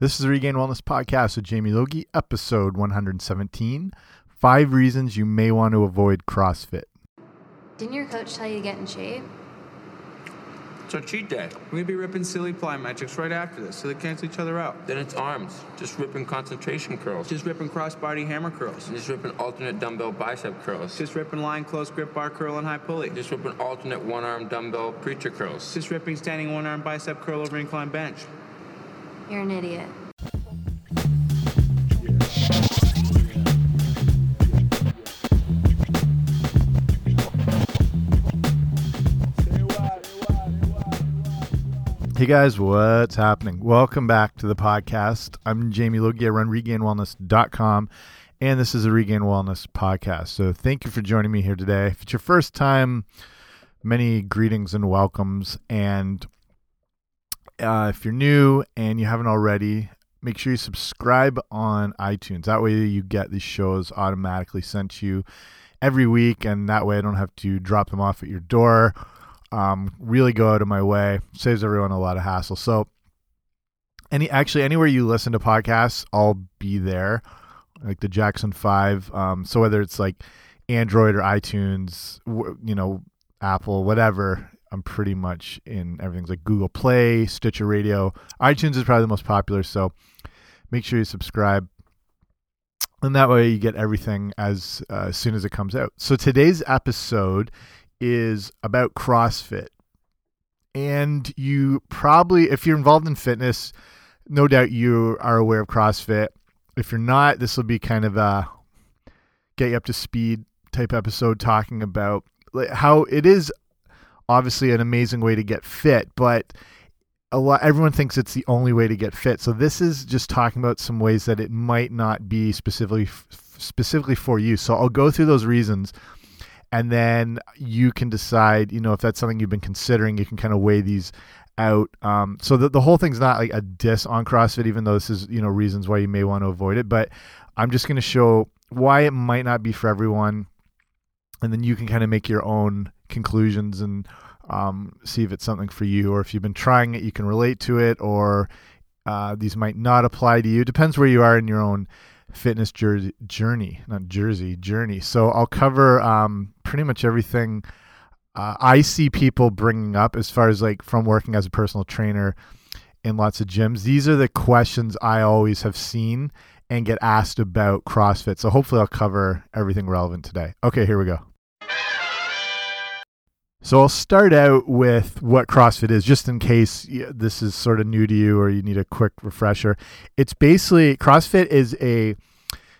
This is the Regain Wellness Podcast with Jamie Logie, episode 117 Five Reasons You May Want to Avoid CrossFit. Didn't your coach tell you to get in shape? It's our cheat day. We're gonna be ripping silly plyometrics right after this, so they cancel each other out. Then it's arms. Just ripping concentration curls. Just ripping crossbody hammer curls. Just ripping alternate dumbbell bicep curls. Just ripping line close grip bar curl and high pulley. Just ripping alternate one arm dumbbell preacher curls. Just ripping standing one arm bicep curl over incline bench. You're an idiot. Hey guys, what's happening? Welcome back to the podcast. I'm Jamie Logie. I run regainwellness.com, and this is a Regain Wellness podcast. So thank you for joining me here today. If it's your first time, many greetings and welcomes. And uh, if you're new and you haven't already, make sure you subscribe on iTunes. That way you get these shows automatically sent to you every week, and that way I don't have to drop them off at your door. Um, really go out of my way. Saves everyone a lot of hassle. So any actually anywhere you listen to podcasts i'll be there like the jackson 5 um, so whether it's like android or itunes you know apple whatever i'm pretty much in everything's like google play stitcher radio itunes is probably the most popular so make sure you subscribe and that way you get everything as uh, as soon as it comes out so today's episode is about CrossFit. And you probably, if you're involved in fitness, no doubt you are aware of CrossFit. If you're not, this will be kind of a get you up to speed type episode talking about how it is obviously an amazing way to get fit, but a lot everyone thinks it's the only way to get fit. So this is just talking about some ways that it might not be specifically specifically for you. So I'll go through those reasons and then you can decide you know if that's something you've been considering you can kind of weigh these out um, so the, the whole thing's not like a diss on crossfit even though this is you know reasons why you may want to avoid it but i'm just going to show why it might not be for everyone and then you can kind of make your own conclusions and um, see if it's something for you or if you've been trying it you can relate to it or uh, these might not apply to you depends where you are in your own fitness journey, not jersey, journey. So I'll cover um, pretty much everything uh, I see people bringing up as far as like from working as a personal trainer in lots of gyms. These are the questions I always have seen and get asked about CrossFit. So hopefully I'll cover everything relevant today. Okay, here we go. So I'll start out with what CrossFit is, just in case this is sort of new to you or you need a quick refresher. It's basically CrossFit is a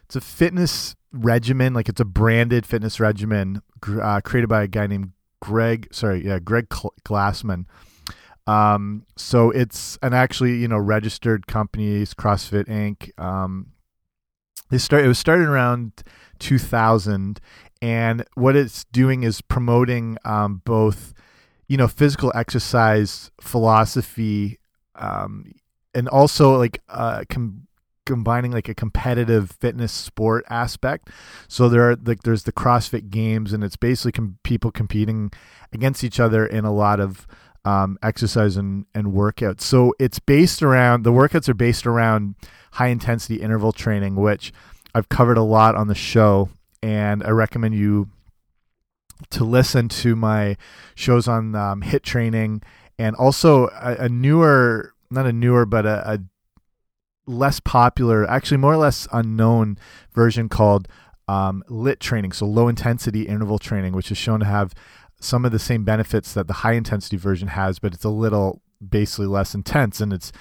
it's a fitness regimen, like it's a branded fitness regimen uh, created by a guy named Greg. Sorry, yeah, Greg Glassman. Um, so it's an actually you know registered company, CrossFit Inc. Um, they start. It was started around 2000 and what it's doing is promoting um, both you know physical exercise philosophy um, and also like uh, com combining like a competitive fitness sport aspect. So there are like there's the crossfit games and it's basically com people competing against each other in a lot of um, exercise and, and workouts. So it's based around the workouts are based around high intensity interval training which i've covered a lot on the show and I recommend you to listen to my shows on um, HIIT training and also a, a, newer, not a newer, but a, a less popular, actually more or less unknown version called um, LIT training, so low intensity interval training, which is shown to have some of the same benefits that the high intensity version has, but it's a little basically less intense and it's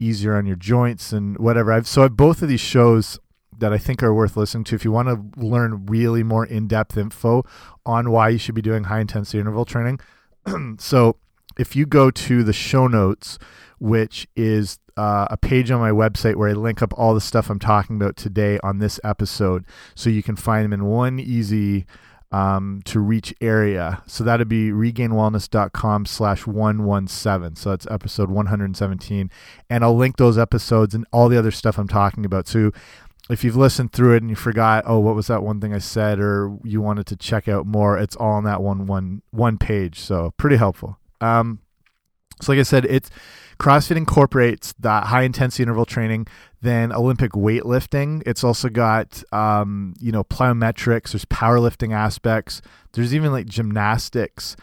easier on your joints and whatever. I've so I've, both of these shows that I think are worth listening to if you want to learn really more in-depth info on why you should be doing high intensity interval training. so if you go to the show notes, which is uh, a page on my website where I link up all the stuff I'm talking about today on this episode, so you can find them in one easy um, to reach area. So that'd be regainwellness.com slash 117. So that's episode 117. And I'll link those episodes and all the other stuff I'm talking about. So if you've listened through it and you forgot, oh, what was that one thing I said, or you wanted to check out more, it's all on that one one one page. So pretty helpful. Um, So, like I said, it's CrossFit incorporates that high intensity interval training, then Olympic weightlifting. It's also got, um, you know, plyometrics, there's powerlifting aspects, there's even like gymnastics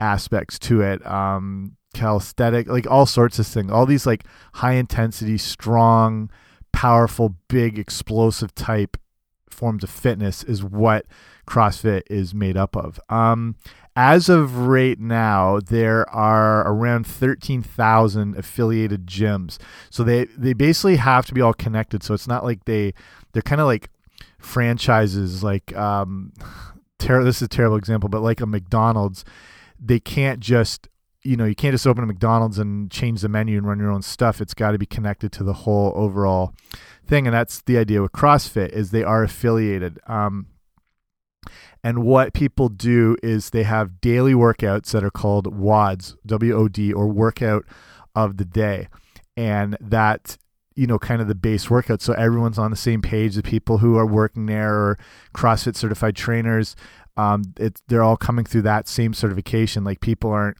aspects to it, um, calisthenic, like all sorts of things. All these like high intensity, strong, powerful, big, explosive type forms of fitness is what CrossFit is made up of. Um, as of right now, there are around 13,000 affiliated gyms. So they, they basically have to be all connected. So it's not like they, they're kind of like franchises, like, um, ter- this is a terrible example, but like a McDonald's, they can't just, you know, you can't just open a McDonald's and change the menu and run your own stuff. It's got to be connected to the whole overall thing. And that's the idea with CrossFit is they are affiliated. Um, and what people do is they have daily workouts that are called WODs, W O D, or workout of the day. And that, you know, kind of the base workout. So everyone's on the same page. The people who are working there or CrossFit certified trainers, um, it's, they're all coming through that same certification. Like people aren't,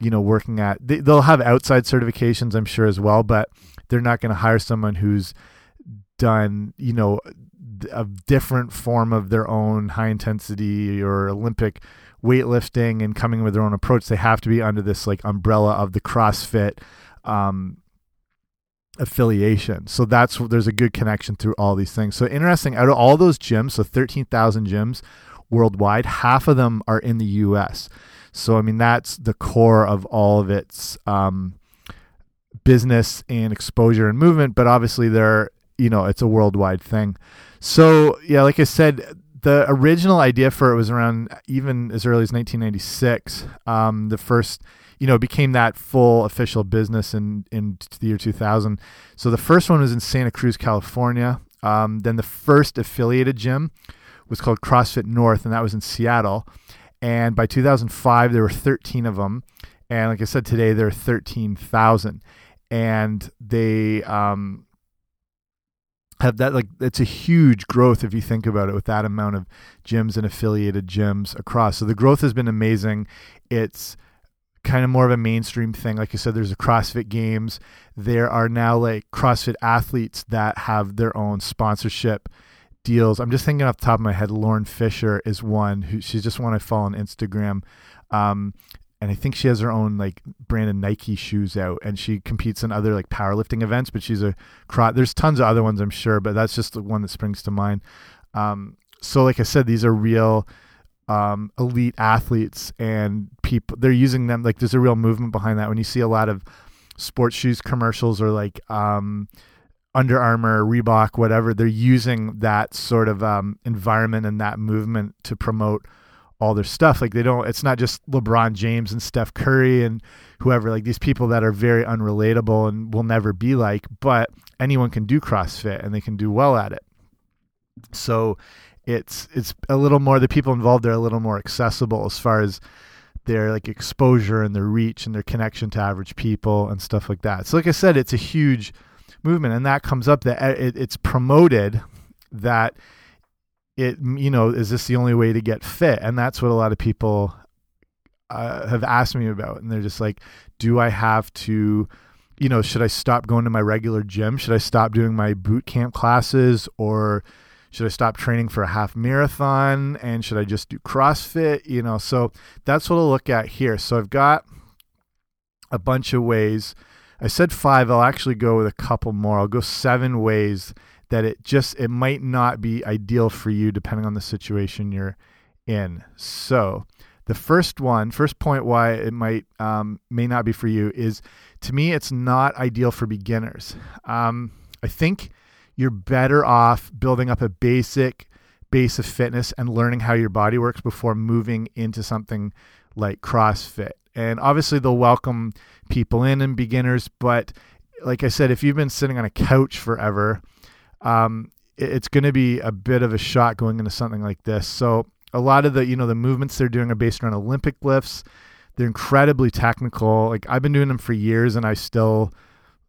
you know, working at, they, they'll have outside certifications, I'm sure, as well, but they're not going to hire someone who's done, you know, a different form of their own high intensity or Olympic weightlifting and coming with their own approach. They have to be under this like umbrella of the CrossFit um, affiliation. So that's there's a good connection through all these things. So interesting. Out of all those gyms, so thirteen thousand gyms worldwide, half of them are in the U.S. So I mean that's the core of all of its um, business and exposure and movement. But obviously, there you know it's a worldwide thing. So yeah, like I said, the original idea for it was around even as early as 1996. Um, the first, you know, became that full official business in in the year 2000. So the first one was in Santa Cruz, California. Um, then the first affiliated gym was called CrossFit North, and that was in Seattle. And by 2005, there were 13 of them. And like I said, today there are 13,000. And they, um, have that like it's a huge growth if you think about it with that amount of gyms and affiliated gyms across. So the growth has been amazing. It's kind of more of a mainstream thing. Like i said there's a crossfit games. There are now like crossfit athletes that have their own sponsorship deals i'm just thinking off the top of my head lauren fisher is one who she's just one i follow on instagram um, and I think she has her own like brand of Nike shoes out, and she competes in other like powerlifting events. But she's a there's tons of other ones I'm sure, but that's just the one that springs to mind. Um, so like I said, these are real um, elite athletes, and people they're using them like there's a real movement behind that. When you see a lot of sports shoes commercials or like um, Under Armour, Reebok, whatever, they're using that sort of um, environment and that movement to promote all their stuff. Like they don't. It's not just LeBron James and Steph Curry and whoever. Like these people that are very unrelatable and will never be like. But anyone can do CrossFit and they can do well at it. So it's it's a little more. The people involved are a little more accessible as far as their like exposure and their reach and their connection to average people and stuff like that. So like I said, it's a huge movement, and that comes up that uh, it, it's promoted that it you know is this the only way to get fit? And that's what a lot of people uh, have asked me about and they're just like do i have to you know should i stop going to my regular gym? Should i stop doing my boot camp classes? Or should i stop training for a half marathon? And should i just do crossfit? You know so that's what i'll look at here. So i've got a bunch of ways i said five i'll actually go with a couple more i'll go seven ways that it just it might not be ideal for you depending on the situation you're in. So the first one, first point why it might um, may not be for you is to me it's not ideal for beginners. Um, I think you're better off building up a basic base of fitness and learning how your body works before moving into something like CrossFit. And obviously they'll welcome people in and beginners, but like I said, if you've been sitting on a couch forever, um, it, it's going to be a bit of a shot going into something like this. So a lot of the you know the movements they're doing are based around Olympic lifts. They're incredibly technical. Like I've been doing them for years, and I still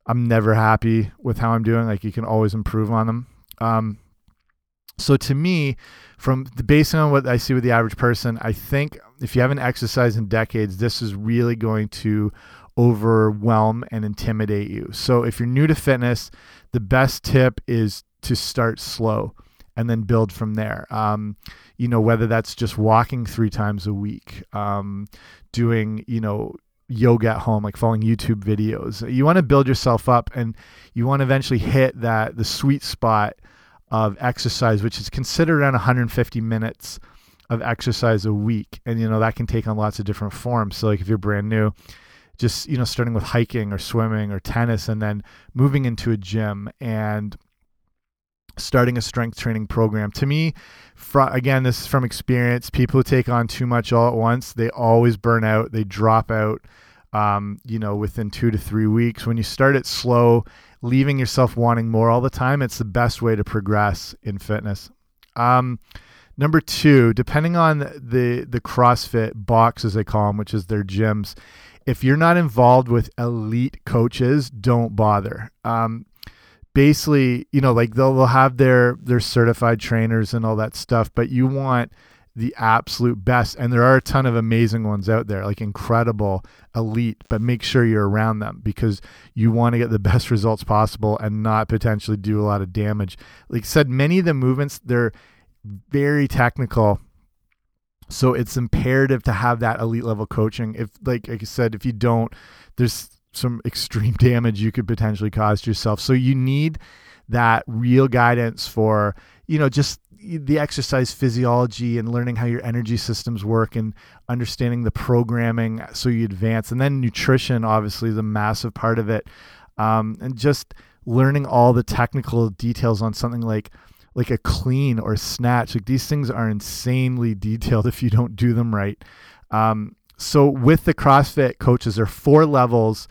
I'm never happy with how I'm doing. Like you can always improve on them. Um, so to me, from the, based on what I see with the average person, I think if you haven't exercised in decades, this is really going to overwhelm and intimidate you. So if you're new to fitness, the best tip is to start slow and then build from there. Um, you know, whether that's just walking three times a week, um, doing, you know, yoga at home, like following YouTube videos. You want to build yourself up and you want to eventually hit that the sweet spot of exercise, which is considered around 150 minutes of exercise a week. And, you know, that can take on lots of different forms. So, like, if you're brand new, just, you know, starting with hiking or swimming or tennis and then moving into a gym and starting a strength training program. To me, again, this is from experience. People who take on too much all at once, they always burn out, they drop out. Um, you know, within two to three weeks. When you start it slow leaving yourself wanting more all the time, it's the best way to progress in fitness. Um, number two, depending on the the CrossFit box as they call them, which is their gyms, if you're not involved with elite coaches, don't bother. Um, basically, you know, like they'll, they'll have their their certified trainers and all that stuff, but you want the absolute best. And there are a ton of amazing ones out there, like incredible, elite, but make sure you're around them because you want to get the best results possible and not potentially do a lot of damage. Like I said, many of the movements, they're very technical. So it's imperative to have that elite level coaching. If, like, like I said, if you don't, there's some extreme damage you could potentially cause to yourself. So you need that real guidance for, you know, just the exercise physiology and learning how your energy systems work and understanding the programming so you advance. And then nutrition obviously is a massive part of it. Um, and just learning all the technical details on something like like a clean or snatch like these things are insanely detailed if you don't do them right. Um, so with the crossfit coaches there are four levels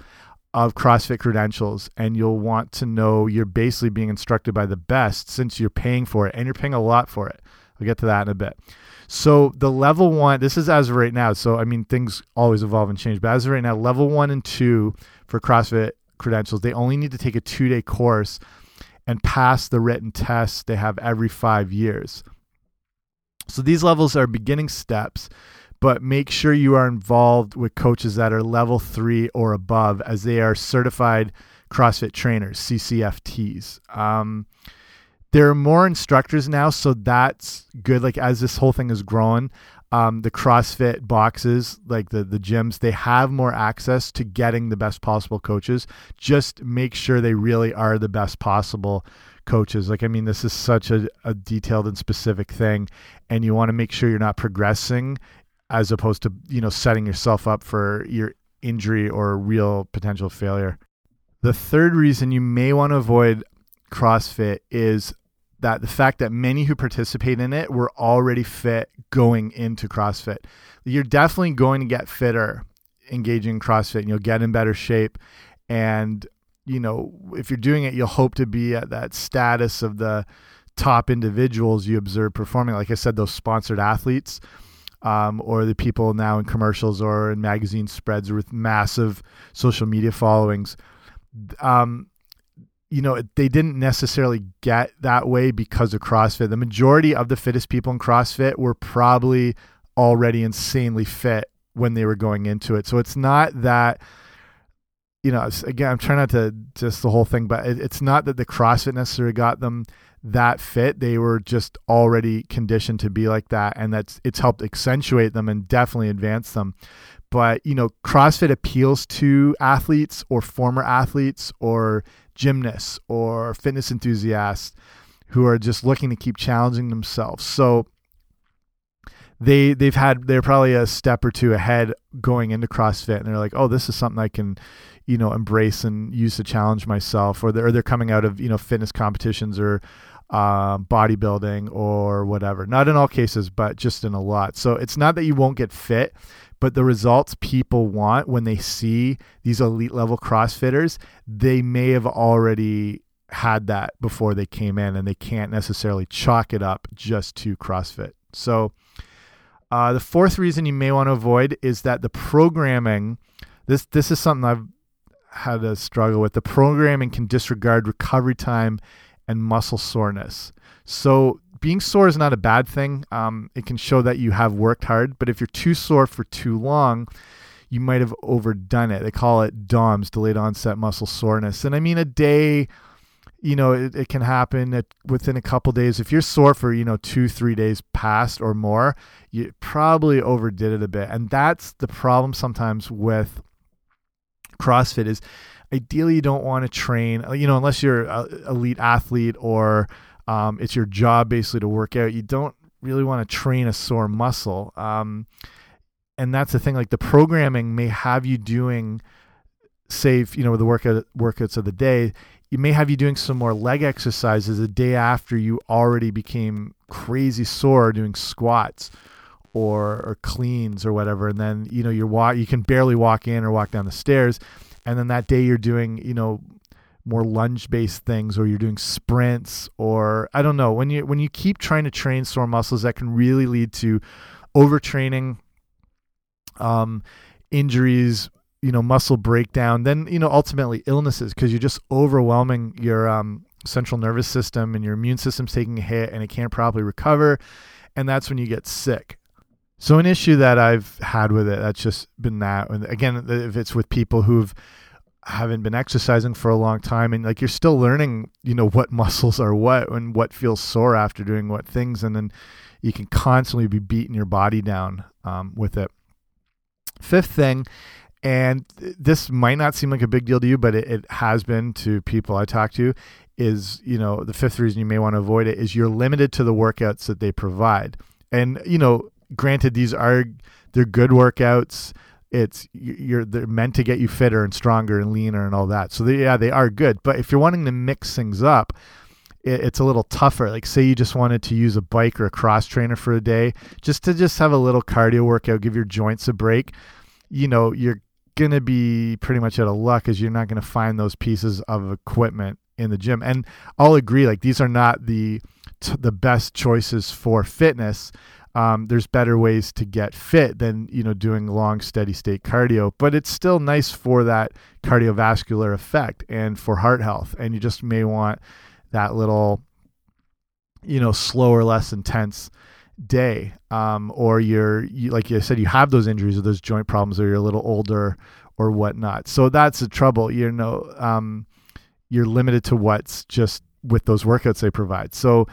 of CrossFit credentials, and you'll want to know you're basically being instructed by the best since you're paying for it, and you're paying a lot for it. We'll get to that in a bit. So the level one, this is as of right now. So I mean, things always evolve and change, but as of right now, level one and two for CrossFit credentials, they only need to take a two day course and pass the written test they have every five years. So these levels are beginning steps but make sure you are involved with coaches that are level three or above, as they are certified CrossFit trainers, CCFTs. Um, there are more instructors now, so that's good. Like as this whole thing is growing, um, the CrossFit boxes, like the the gyms, they have more access to getting the best possible coaches. Just make sure they really are the best possible coaches. Like I mean, this is such a, a detailed and specific thing, and you want to make sure you're not progressing as opposed to you know setting yourself up for your injury or real potential failure. The third reason you may want to avoid CrossFit is that the fact that many who participate in it were already fit going into CrossFit. You're definitely going to get fitter engaging CrossFit and you'll get in better shape. And, you know, if you're doing it, you'll hope to be at that status of the top individuals you observe performing. Like I said, those sponsored athletes um, or the people now in commercials or in magazine spreads with massive social media followings. Um, you know, they didn't necessarily get that way because of CrossFit. The majority of the fittest people in CrossFit were probably already insanely fit when they were going into it. So it's not that, you know, again, I'm trying not to just the whole thing, but it's not that the CrossFit necessarily got them that fit. They were just already conditioned to be like that, and that's it's helped accentuate them and definitely advance them. But you know, CrossFit appeals to athletes or former athletes or gymnasts or fitness enthusiasts who are just looking to keep challenging themselves. So they they've had they're probably a step or two ahead going into CrossFit, and they're like, oh, this is something I can you know embrace and use to challenge myself or they're, or they're coming out of you know fitness competitions or uh, bodybuilding or whatever. Not in all cases, but just in a lot. So it's not that you won't get fit, but the results people want when they see these elite level CrossFitters, they may have already had that before they came in and they can't necessarily chalk it up just to CrossFit. So uh, the fourth reason you may want to avoid is that the programming. This this is something I've had a struggle with. The programming can disregard recovery time and muscle soreness. So being sore is not a bad thing. Um, it can show that you have worked hard, but if you're too sore for too long, you might have overdone it. They call it DOMS, delayed onset muscle soreness. And I mean, a day, you know, it, it can happen at, within a couple days. If you're sore for, you know, two, three days past or more, you probably overdid it a bit. And that's the problem sometimes with CrossFit is ideally you don't want to train, you know, unless you're an elite athlete or um, it's your job basically to work out. You don't really want to train a sore muscle. Um, and that's the thing. Like the programming may have you doing, say, you know, the workout workouts of the day. You may have you doing some more leg exercises the day after you already became crazy sore doing squats or or cleans or whatever. And then you know you're you can barely walk in or walk down the stairs. And then that day you're doing you know more lunge based things or you're doing sprints or I don't know when you when you keep trying to train sore muscles that can really lead to overtraining um injuries you know muscle breakdown then you know ultimately illnesses because you're just overwhelming your um central nervous system and your immune system's taking a hit and it can't properly recover. And that's when you get sick so an issue that I've had with it that's just been that and again if it's with people who've haven't been exercising for a long time and like you're still learning you know what muscles are what and what feels sore after doing what things and then you can constantly be beating your body down um, with it. Fifth thing and this might not seem like a big deal to you but it, it has been to people i talk to is you know the fifth reason you may want to avoid it is you're limited to the workouts that they provide. And you know granted these are they're good workouts it's you're they're meant to get you fitter and stronger and leaner and all that. So they, yeah, they are good. But if you're wanting to mix things up, it, it's a little tougher. Like say you just wanted to use a bike or a cross trainer for a day, just to just have a little cardio workout, give your joints a break. You know, you're gonna be pretty much out of luck because you're not gonna find those pieces of equipment in the gym. And I'll agree, like these are not the the best choices for fitness um, there's better ways to get fit than you know doing long steady state cardio but it's still nice for that cardiovascular effect and for heart health. And you just may want that little you know slower less intense day um, or you're you, like you said you have those injuries or those joint problems or you're a little older or whatnot. So that's the trouble you know um, you're limited to what's just with those workouts they provide. So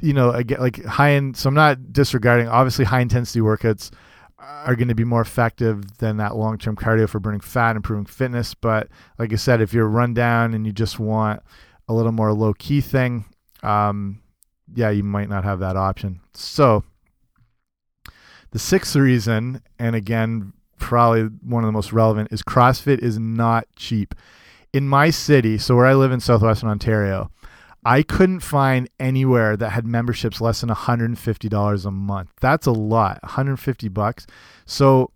you know, again, like high end. So I'm not disregarding. Obviously, high intensity workouts are going to be more effective than that long term cardio for burning fat, improving fitness. But like I said, if you're run down and you just want a little more low key thing, um, yeah, you might not have that option. So the sixth reason, and again, probably one of the most relevant, is CrossFit is not cheap. In my city, so where I live in southwestern Ontario, I couldn't find anywhere that had memberships less than $150 a month. That's a lot, 150 bucks. So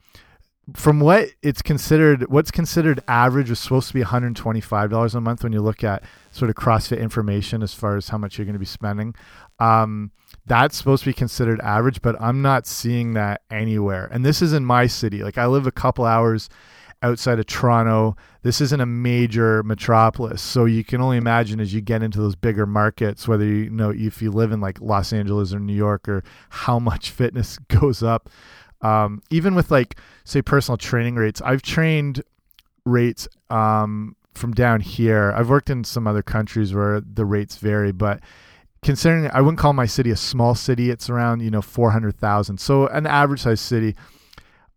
from what it's considered what's considered average was supposed to be $125 a month when you look at sort of CrossFit information as far as how much you're going to be spending. Um, that's supposed to be considered average, but I'm not seeing that anywhere. And this is in my city. Like I live a couple hours outside of Toronto. This isn't a major metropolis, so you can only imagine as you get into those bigger markets, whether you know if you live in like Los Angeles or New York, or how much fitness goes up. Um, even with like say personal training rates, I've trained rates um, from down here. I've worked in some other countries where the rates vary, but considering I wouldn't call my city a small city, it's around you know four hundred thousand, so an average size city.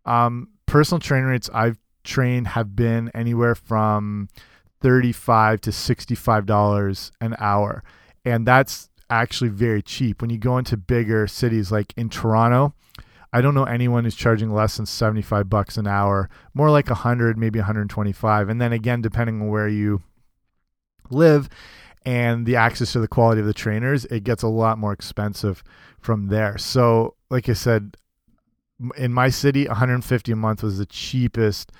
Um, personal training rates I've trained have been anywhere from 35 to 65 dollars an hour. And that's actually very cheap. When you go into bigger cities like in Toronto I don't know anyone who's charging less than 75 bucks an hour. More like 100 maybe 125 and then again depending on where you live and the access to the quality of the trainers it gets a lot more expensive from there. So like I said in my city 150 a month was the cheapest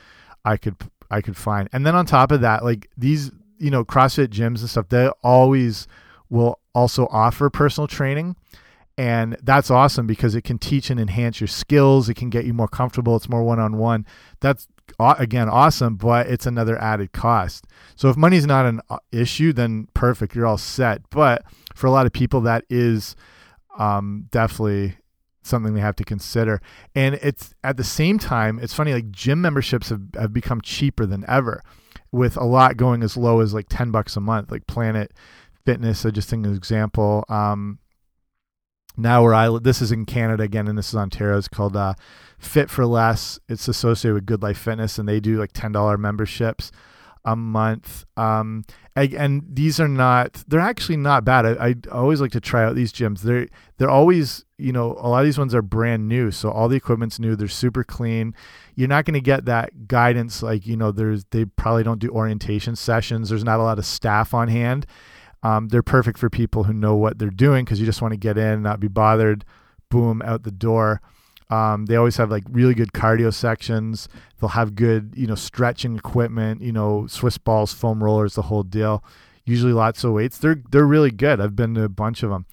I could I could find. And then on top of that, like these, you know, CrossFit gyms and stuff, they always will also offer personal training. And that's awesome because it can teach and enhance your skills. It can get you more comfortable. It's more one on one. That's again awesome, but it's another added cost. So if money's not an uh, issue, then perfect. You're all set. But for a lot of people, that is um, definitely something they have to consider. And it's at the same time, it's funny, like gym memberships have, have become cheaper than ever with a lot going as low as like 10 bucks a month, like Planet Fitness. I just think an example. Um, now where I this is in Canada again, and this is Ontario. It's called uh, Fit for Less. It's associated with Good Life Fitness, and they do like ten dollar memberships a month. Um, and these are not they're actually not bad. I, I always like to try out these gyms. They're they're always you know a lot of these ones are brand new, so all the equipment's new. They're super clean. You're not going to get that guidance like you know there's they probably don't do orientation sessions. There's not a lot of staff on hand. Um, they're perfect for people who know what they're doing because you just want to get in, not be bothered, boom, out the door. Um, they always have like really good cardio sections. They'll have good, you know, stretching equipment, you know, Swiss balls, foam rollers, the whole deal. Usually lots of weights. They're they're really good. I've been to a bunch of them.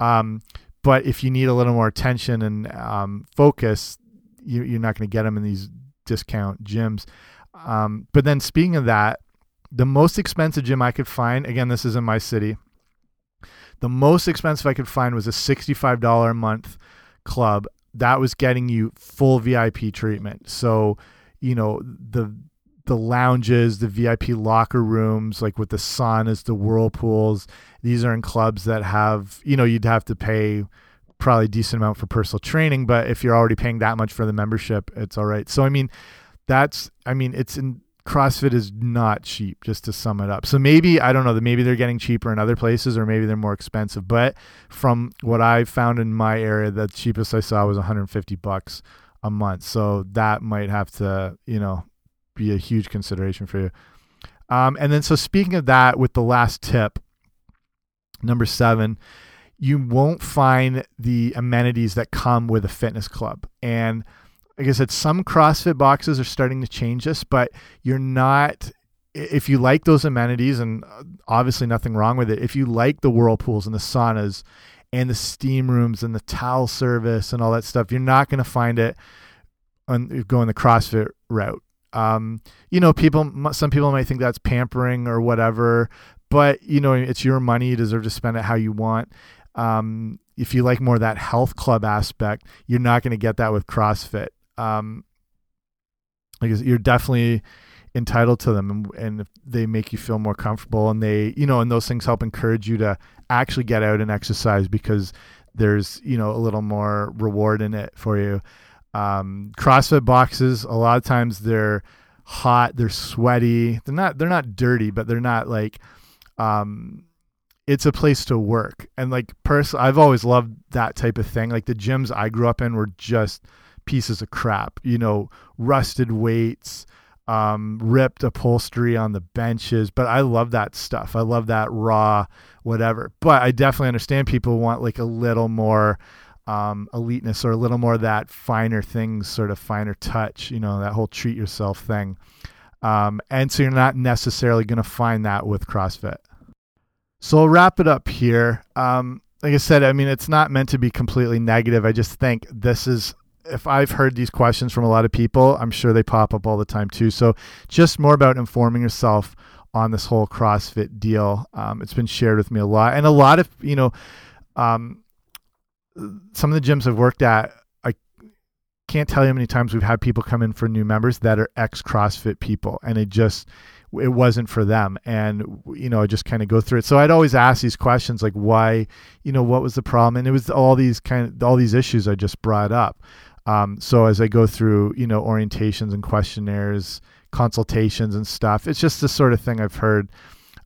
Um, but if you need a little more attention and um, focus, you, are not going to get them in these discount gyms. Um, but then speaking of that, the most expensive gym I could find, again, this is in my city. The most expensive I could find was a $65 a month club. That was getting you full VIP treatment. So, you know, the the lounges, the VIP locker rooms, like with the saunas, the whirlpools. These are in clubs that have, you know, you'd have to pay probably a decent amount for personal training, but if you're already paying that much for the membership, it's all right. So I mean, that's I mean, it's in CrossFit is not cheap, just to sum it up. So maybe I don't know that maybe they're getting cheaper in other places, or maybe they're more expensive. But from what I found in my area, the cheapest I saw was 150 bucks a month. So that might have to, you know, be a huge consideration for you. Um, and then, so speaking of that, with the last tip, number seven, you won't find the amenities that come with a fitness club. And like I said, some CrossFit boxes are starting to change this, but you're not. If you like those amenities, and uh, obviously nothing wrong with it, if you like the whirlpools and the saunas and the steam rooms and the towel service and all that stuff, you're not going to find it on going the CrossFit route. Um, you know, people, some people might think that's pampering or whatever, but you know, it's your money. You deserve to spend it how you want. Um, if you like more that health club aspect, you're not going to get that with CrossFit um, because you're definitely entitled to them and, and if they make you feel more comfortable and they you know and those things help encourage you to actually get out and exercise because there's you know a little more reward in it for you. Um, crossfit boxes a lot of times they're hot they're sweaty they're not they're not dirty but they're not like um, it's a place to work. And like personally i've always loved that type of thing. Like the gyms i grew up in were just pieces of crap, you know, rusted weights, um, ripped upholstery on the benches. But I love that stuff. I love that raw, whatever. But I definitely understand people want like a little more um, eliteness or a little more that finer things, sort of finer touch, you know, that whole treat yourself thing. Um, and so you're not necessarily going to find that with CrossFit. So I'll wrap it up here. Um, like I said, I mean, it's not meant to be completely negative. I just think this is if I've heard these questions from a lot of people, I'm sure they pop up all the time too. So just more about informing yourself on this whole CrossFit deal. Um, it's been shared with me a lot, and a lot of you know, um, some of the gyms I've worked at. I can't tell you how many times we've had people come in for new members that are ex CrossFit people, and it just it wasn't for them and you know I just kind of go through it so i'd always ask these questions like why you know what was the problem and it was all these kind of all these issues i just brought up um, so as I go through, you know, orientations and questionnaires, consultations and stuff, it's just the sort of thing I've heard.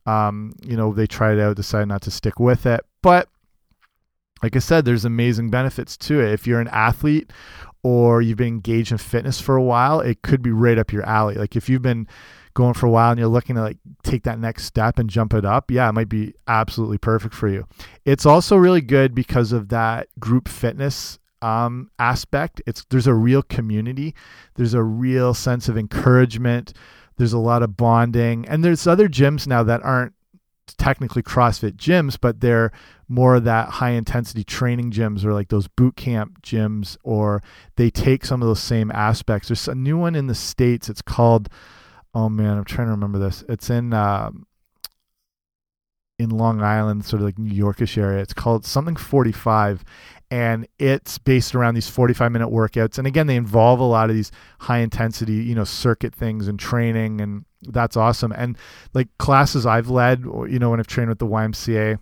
Um, you know, they try it out, decide not to stick with it. But like I said, there's amazing benefits to it. If you're an athlete or you've been engaged in fitness for a while, it could be right up your alley. Like if you've been going for a while and you're looking to like take that next step and jump it up, yeah, it might be absolutely perfect for you. It's also really good because of that group fitness um, aspect. It's there's a real community. There's a real sense of encouragement. There's a lot of bonding, and there's other gyms now that aren't technically CrossFit gyms, but they're more that high intensity training gyms or like those boot camp gyms, or they take some of those same aspects. There's a new one in the States. It's called, oh man, I'm trying to remember this. It's in, um, in Long Island, sort of like New Yorkish area. It's called something 45 and it's based around these 45 minute workouts. And again they involve a lot of these high intensity you know circuit things and training and that's awesome. And like classes i've led you know when i've trained with the ymca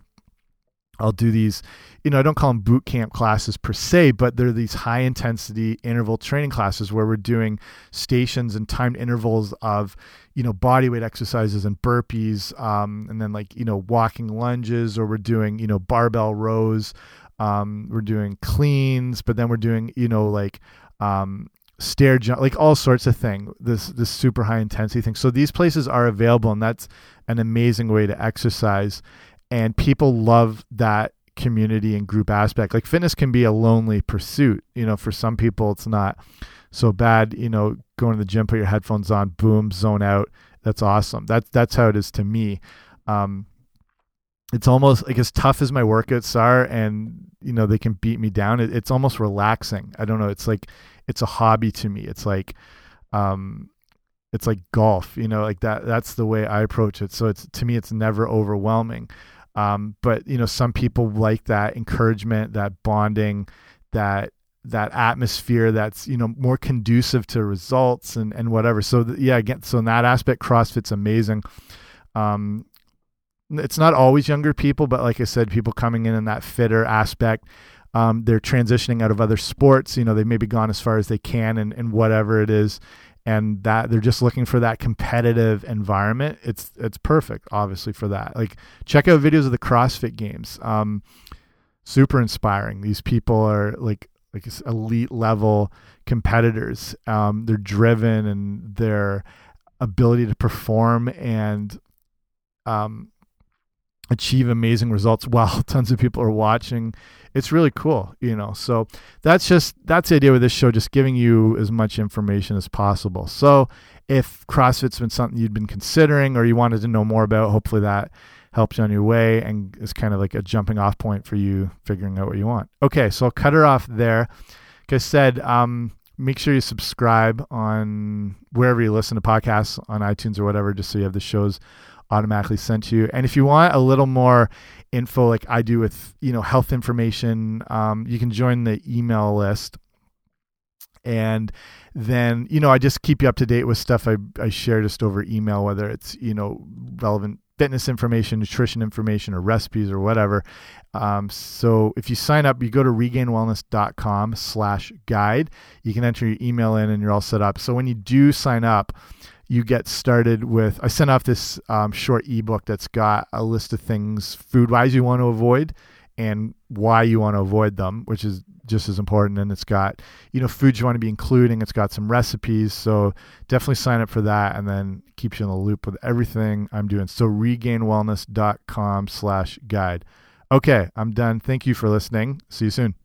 I'll do these, you know, I don't call them boot camp classes per se, but they're these high intensity interval training classes where we're doing stations and timed intervals of, you know, body weight exercises and burpees, um, and then like, you know, walking lunges, or we're doing, you know, barbell rows, um, we're doing cleans, but then we're doing, you know, like, um, stair jump, like all sorts of thing. This this super high intensity thing. So these places are available, and that's an amazing way to exercise and people love that community and group aspect. Like fitness can be a lonely pursuit. You know, for some people it's not so bad. You know, going to the gym, put your headphones on, boom, zone out. That's awesome. That's that's how it is to me. Um, it's almost like as tough as my workouts are, and you know they can beat me down. It, it's almost relaxing. I don't know. It's like it's a hobby to me. It's like um, it's like golf. You know, like that. That's the way I approach it. So it's to me, it's never overwhelming. Um, but you know, some people like that encouragement, that bonding, that that atmosphere that's you know more conducive to results and and whatever. So yeah, again, so in that aspect, CrossFit's amazing. Um, it's not always younger people, but like I said, people coming in in that fitter aspect. Um, they're transitioning out of other sports. You know, they've maybe gone as far as they can and, and whatever it is, and that they're just looking for that competitive environment it's it's perfect obviously for that like check out videos of the crossfit games um super inspiring these people are like like elite level competitors um they're driven and their ability to perform and um achieve amazing results while tons of people are watching it's really cool, you know. So that's just that's the idea with this show, just giving you as much information as possible. So if CrossFit's been something you'd been considering or you wanted to know more about, hopefully that helps you on your way and is kind of like a jumping off point for you figuring out what you want. Okay, so I'll cut her off there. Like I said, um, make sure you subscribe on wherever you listen to podcasts on iTunes or whatever, just so you have the shows automatically sent to you. And if you want a little more info like I do with you know health information, um, you can join the email list. And then you know I just keep you up to date with stuff I I share just over email, whether it's you know relevant fitness information, nutrition information, or recipes or whatever. Um, so if you sign up, you go to regainedwellness.com slash guide. You can enter your email in and you're all set up. So when you do sign up, you get started with i sent off this um, short ebook that's got a list of things food wise you want to avoid and why you want to avoid them which is just as important. And it's got you know foods you want to be including. It's got some recipes. So definitely sign up for that and then keeps you in the loop with everything i'm doing. So regainedwellness.com slash guide. Okay i'm done. Thank you for listening. See you soon